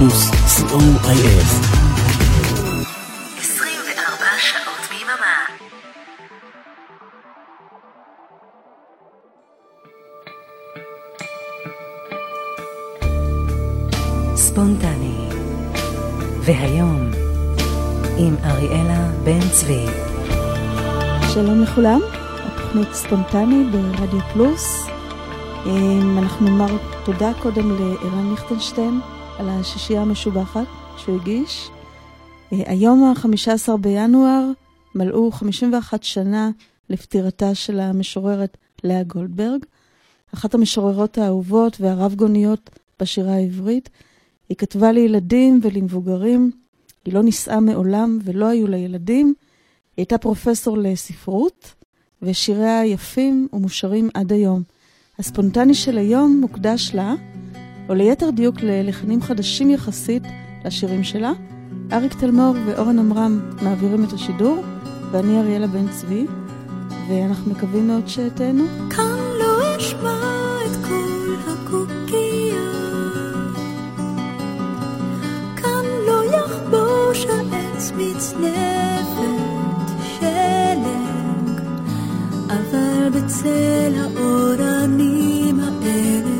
פלוס, co.il 24 שעות ביממה. ספונטני. והיום, עם אריאלה בן צבי. שלום לכולם, התוכנית ספונטני ברדיו פלוס. אמ, אנחנו נאמר תודה קודם לערן ליכטנשטיין על השישייה המשובחת שהוא הגיש. אה, היום ה-15 בינואר מלאו 51 שנה לפטירתה של המשוררת לאה גולדברג, אחת המשוררות האהובות והרב גוניות בשירה העברית. היא כתבה לילדים ולמבוגרים, היא לא נישאה מעולם ולא היו לה ילדים. היא הייתה פרופסור לספרות, ושיריה יפים ומושרים עד היום. הספונטני של היום מוקדש לה, או ליתר דיוק ללחנים חדשים יחסית לשירים שלה. אריק תלמור ואורן עמרם מעבירים את השידור, ואני אריאלה בן צבי, ואנחנו מקווים מאוד שתהנו. כאן לא אשמע את כל הקוקייה, כאן לא יחבוש העץ מצנפת שלג, אבל בצל האורנים האלה,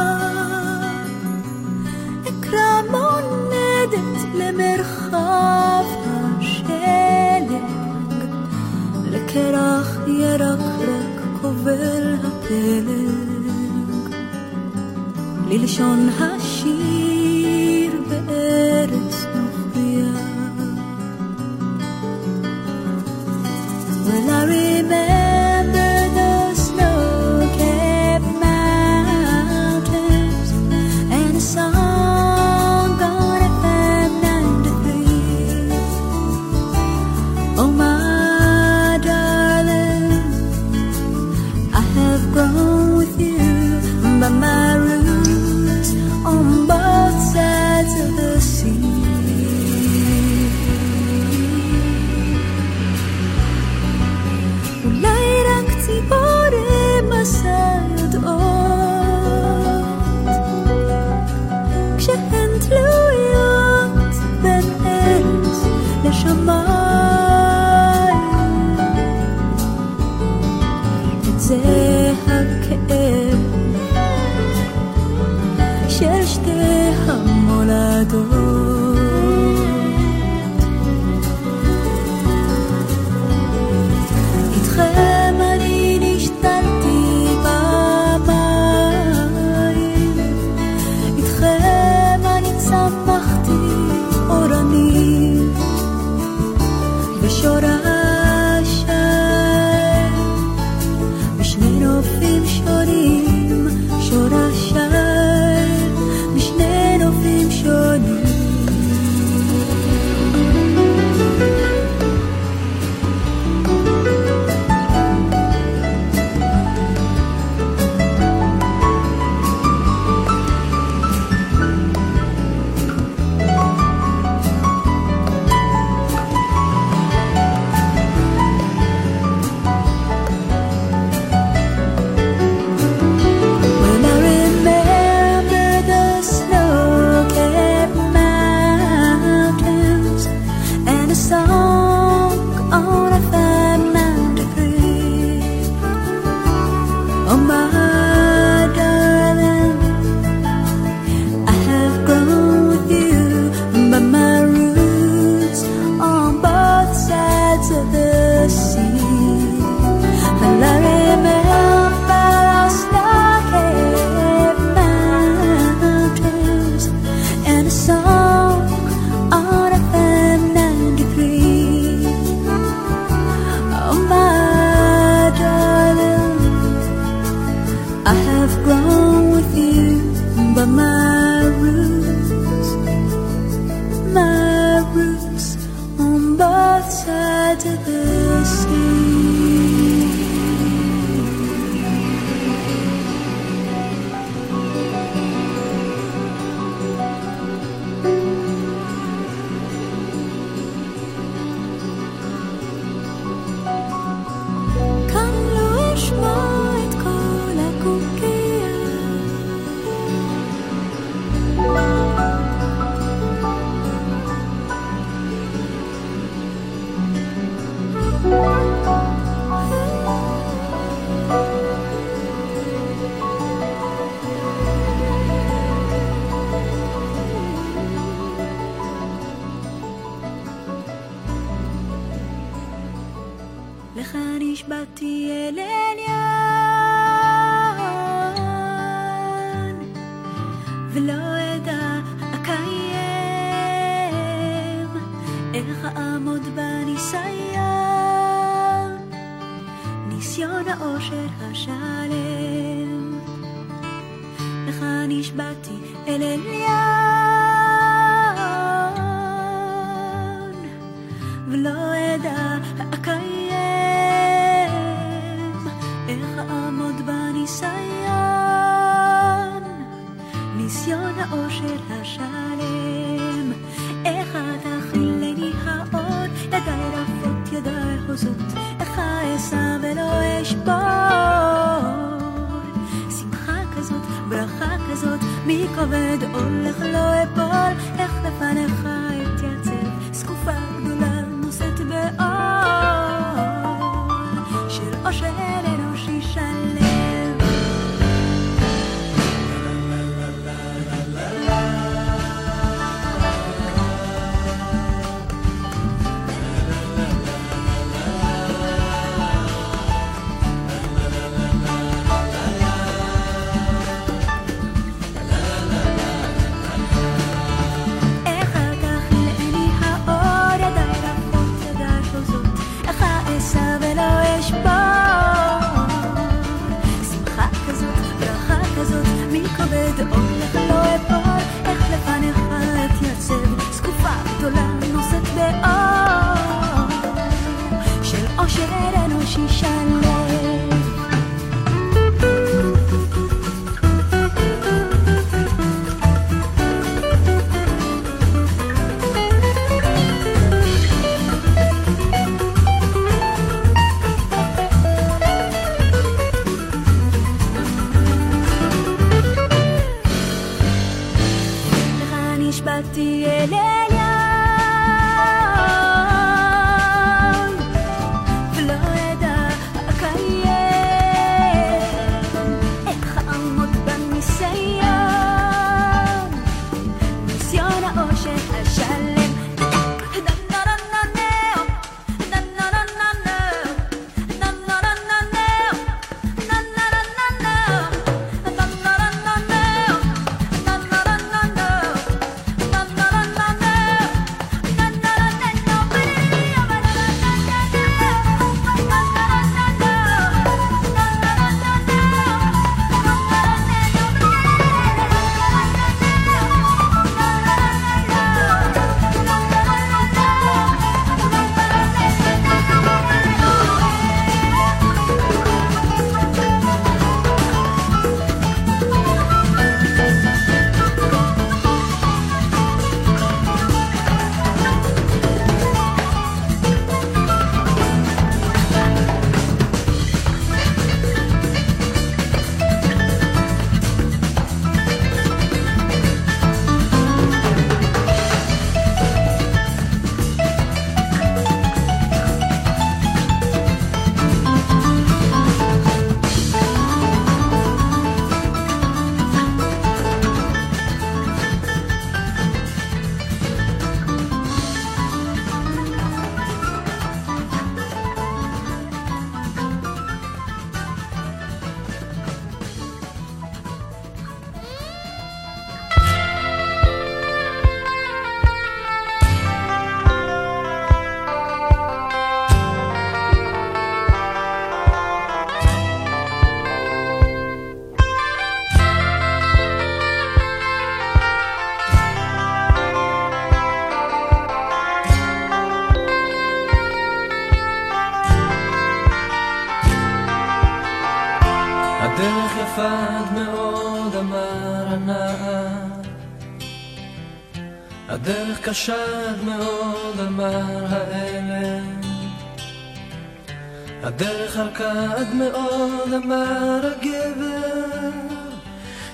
ללשון השיר تي ليه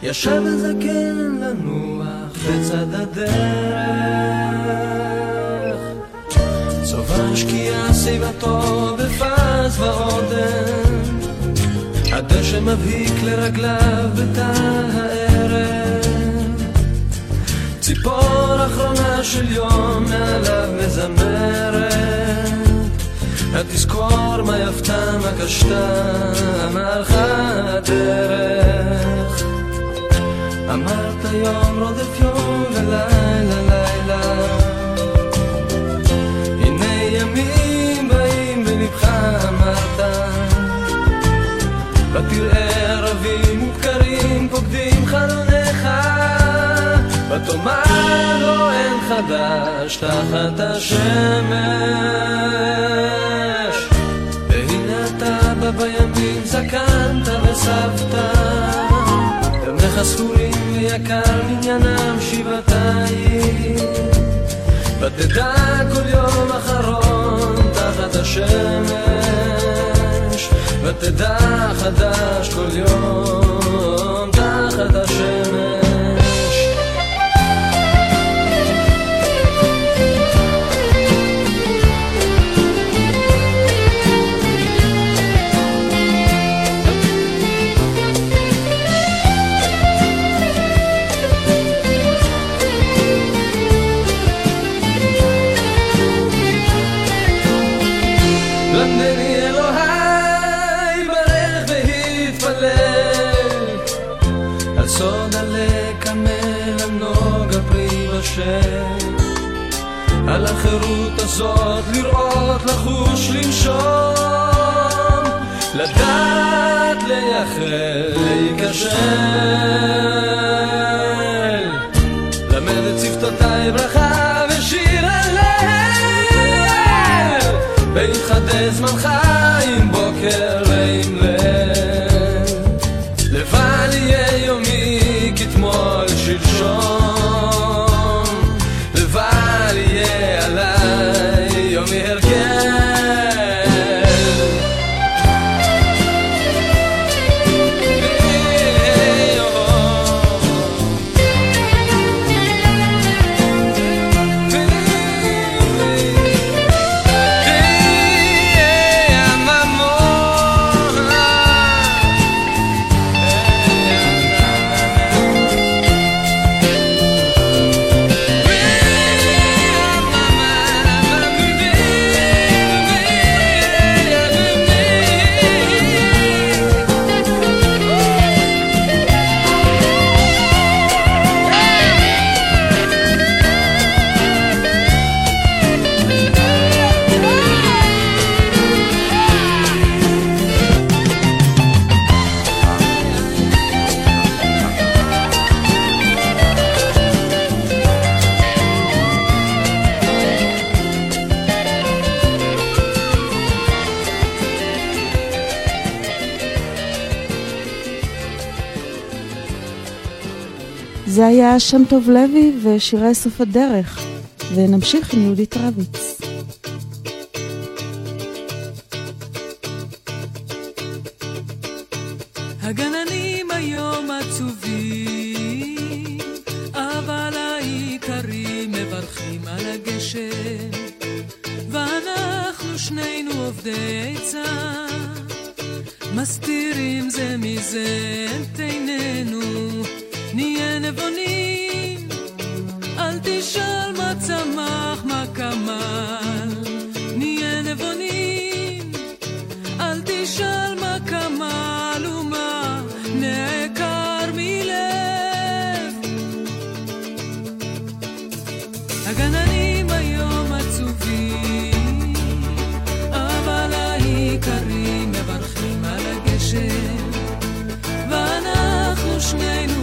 ישב הזקן לנוח בצד הדרך. צובר שקיעה סביבתו בפז ועודן, הדשא מבהיק לרגליו בתא הערב. ציפור אחרונה של יום מעליו מזמרת. התזכור מה יפתה, מה קשתה, מה הלכה הדרך. אמרת יום רודף יום ולילה לילה. הנה ימים באים בלבך אמרת. ותראה רבים ובקרים פוקדים חלוניך. ותאמר לו אין חדש תחת השמש. אבא בימים זקנת וסבתא ימיך זכורים ויקר מניינם שבעתיים. ותדע כל יום אחרון תחת השמש. ותדע חדש כל יום תחת השמש החירות הזאת לראות, לחוש, לנשום, לדעת, לייחל, להיכשל. שם טוב לוי ושירי סוף הדרך, ונמשיך עם יהודית רביץ.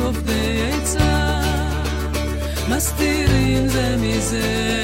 עובדי עצה, מסתירים זה מזה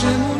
chez.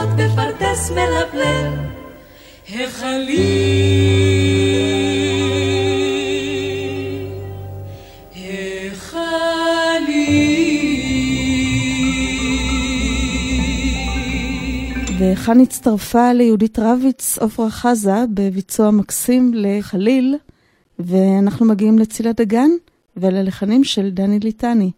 רוחות בפרדס מלבלב, החליל, החליל. וכאן הצטרפה ליהודית רביץ עפרה חזה בביצוע מקסים לחליל, ואנחנו מגיעים לצילת הגן. וללחנים של דני ליטני.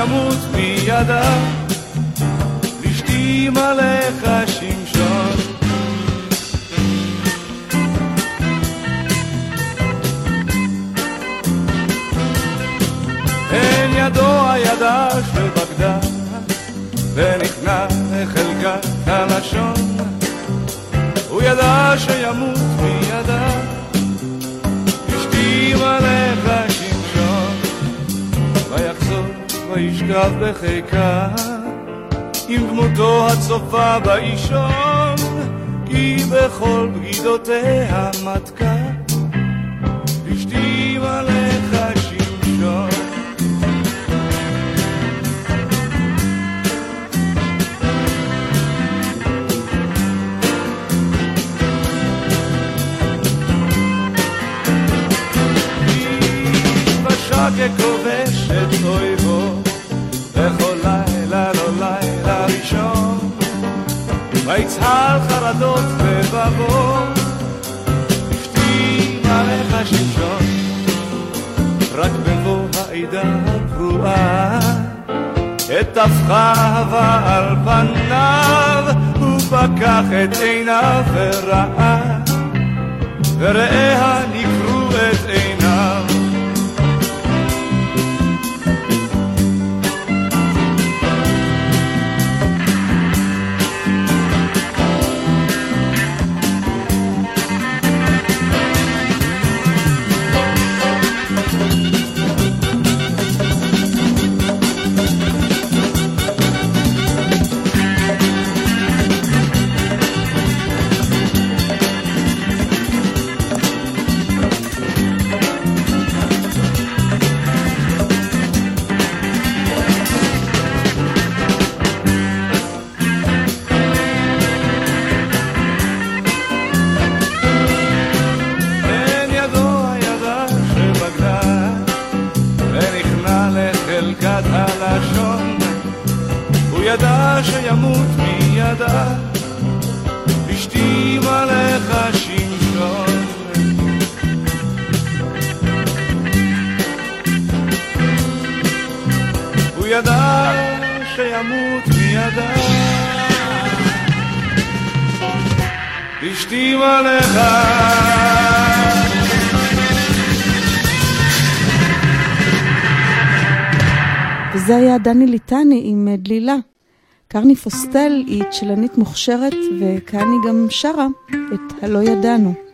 يموت بيده וטפחה הווה על פניו, ופקח את עיניו וראה, וראה נקרו את עיניו. עליך וזה היה דני ליטני עם אה, דלילה. קרני פוסטל היא צ'לנית מוכשרת, וכאן היא גם שרה את הלא ידענו.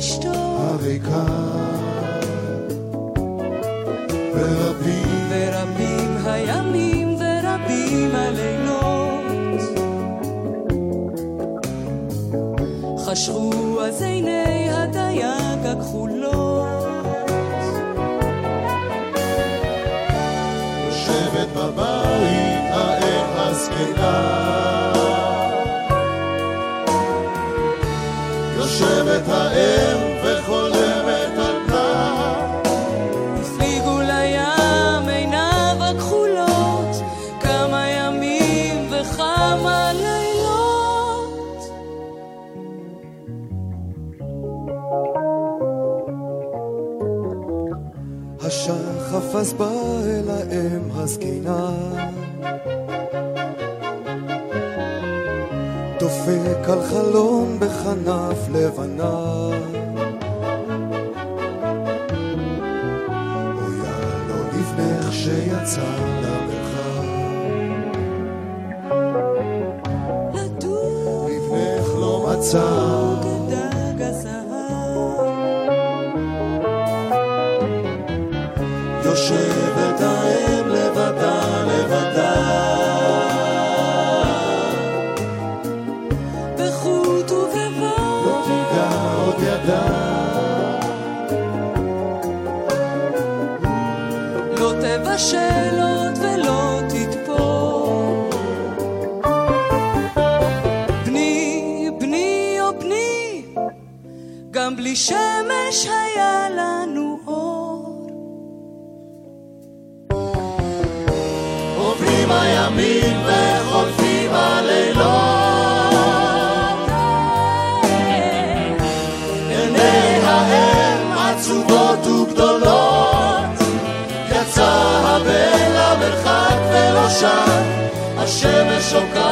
אשתו. הריקה ורבים ורבים הימים ורבים הלילות. חשכו אז עיני הדייג הכחולות. יושבת בבית האם הזקנה. יושבת האם אז בא אל האם הזקנה. דופק על חלום בכנף לבנה. אויה לא לבנך שיצא למרחב. לבנך לא מצא קמים וחולפים הלילות. עיני האם עצובות וגדולות, יצא הבן למרחק ולא שם, השמש שוקעת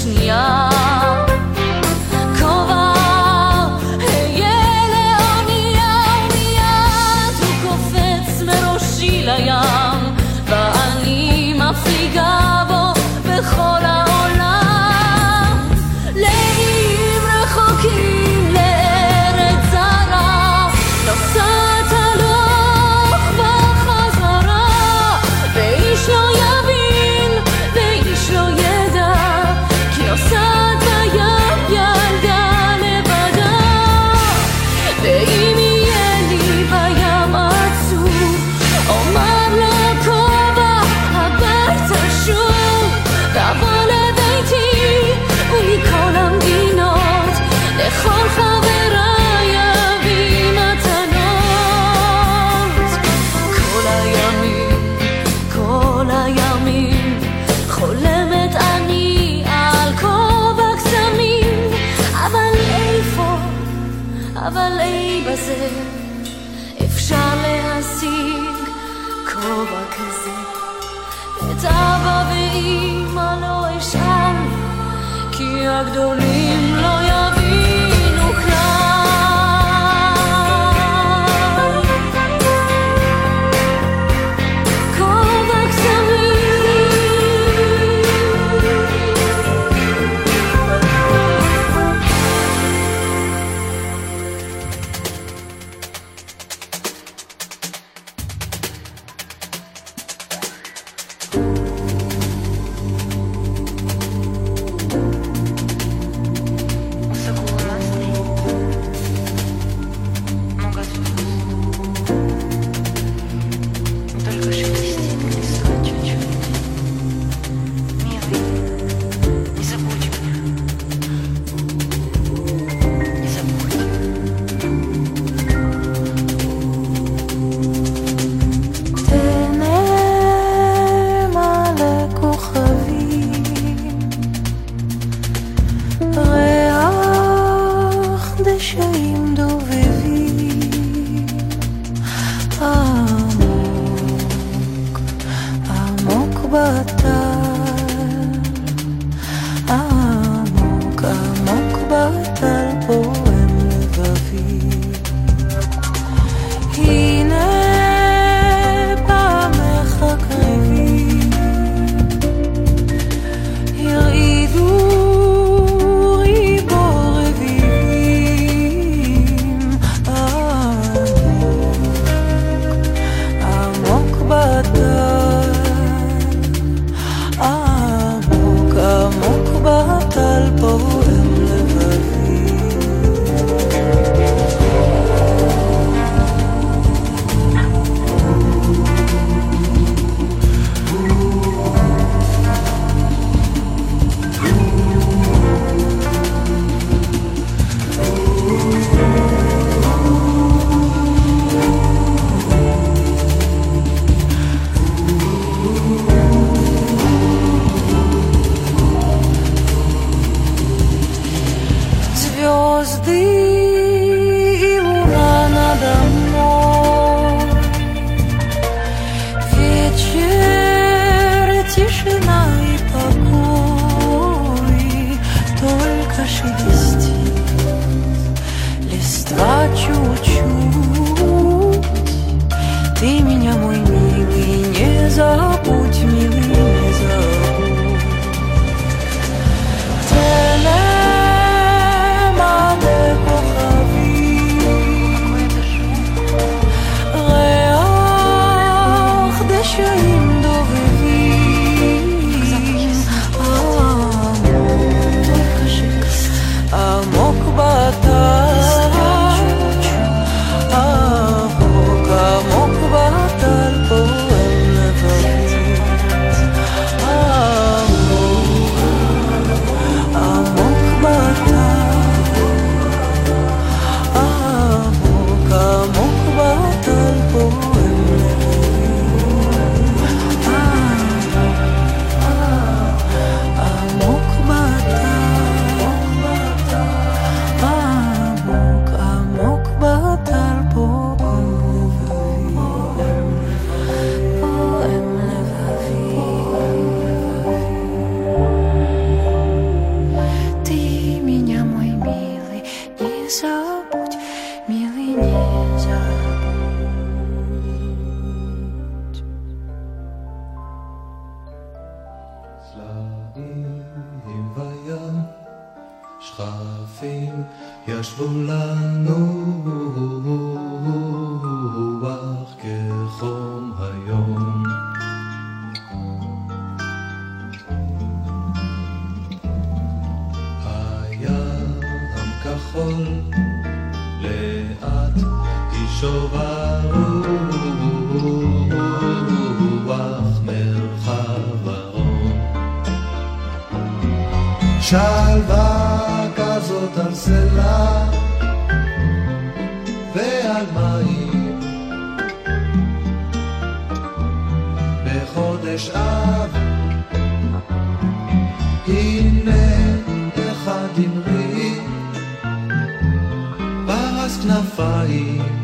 是你啊。צלעים בים, שכפים ישבו לנו. Hawaii.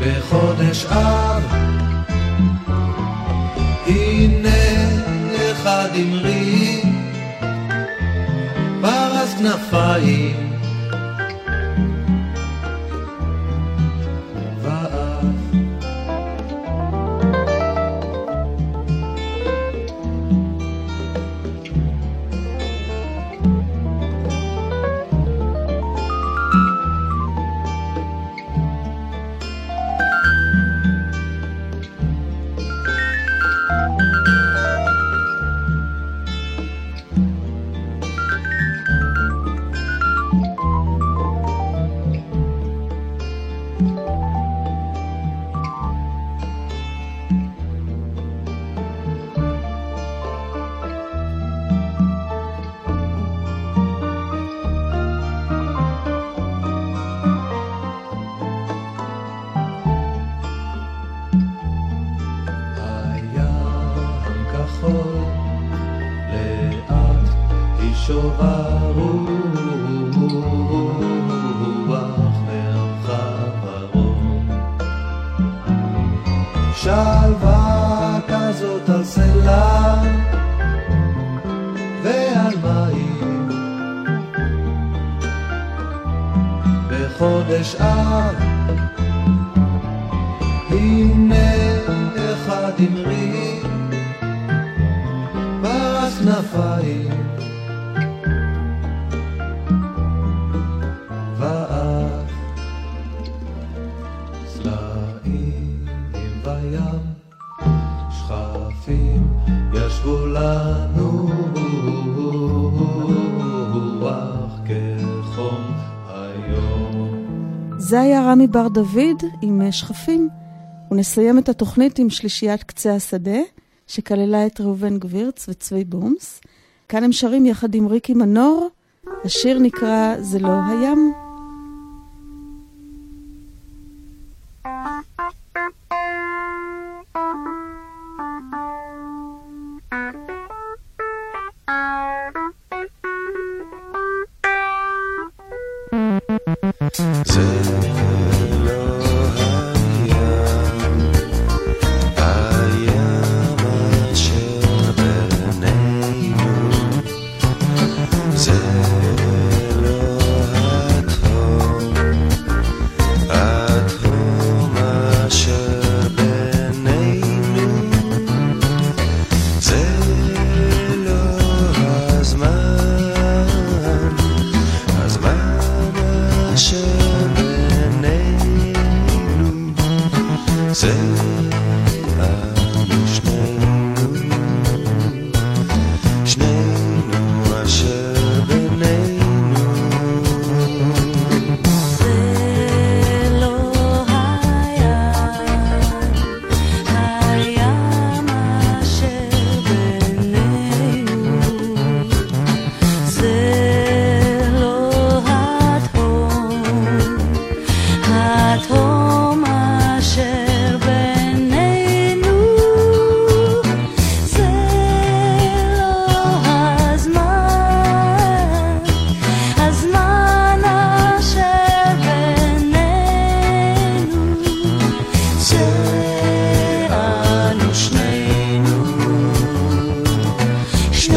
בחודש אב, הנה אחד אמרי, פרס כנפיים. סמי בר דוד עם אה, שכפים, ונסיים את התוכנית עם שלישיית קצה השדה, שכללה את ראובן גבירץ וצבי בומס. כאן הם שרים יחד עם ריקי מנור, השיר נקרא "זה לא הים".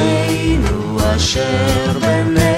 אבינו אשר בנ...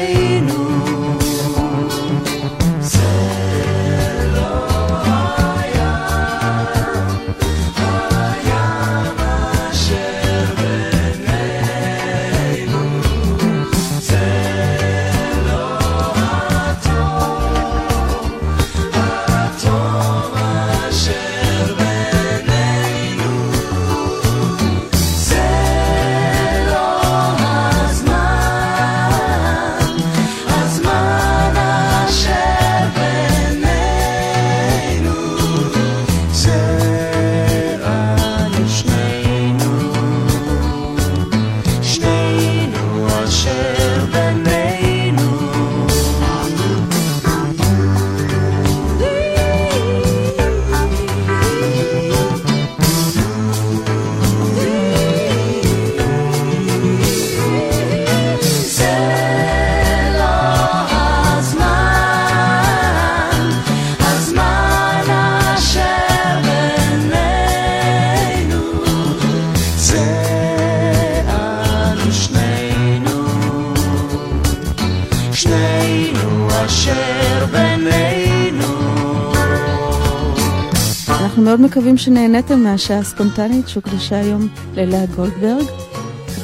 מקווים שנהניתם מהשעה הספונטנית שהוקדשה היום ללאה גולדברג.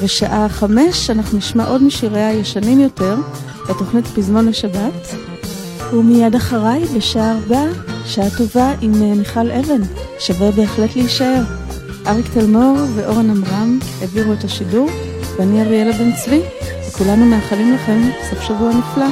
בשעה חמש אנחנו נשמע עוד משיריה הישנים יותר בתוכנית פזמון לשבת. ומיד אחריי, בשעה ארבע, שעה טובה עם אה, מיכל אבן. שווה בהחלט להישאר. אריק תלמור ואורן עמרם העבירו את השידור, ואני אריאלה בן צבי, וכולנו מאחלים לכם סוף שבוע נפלא.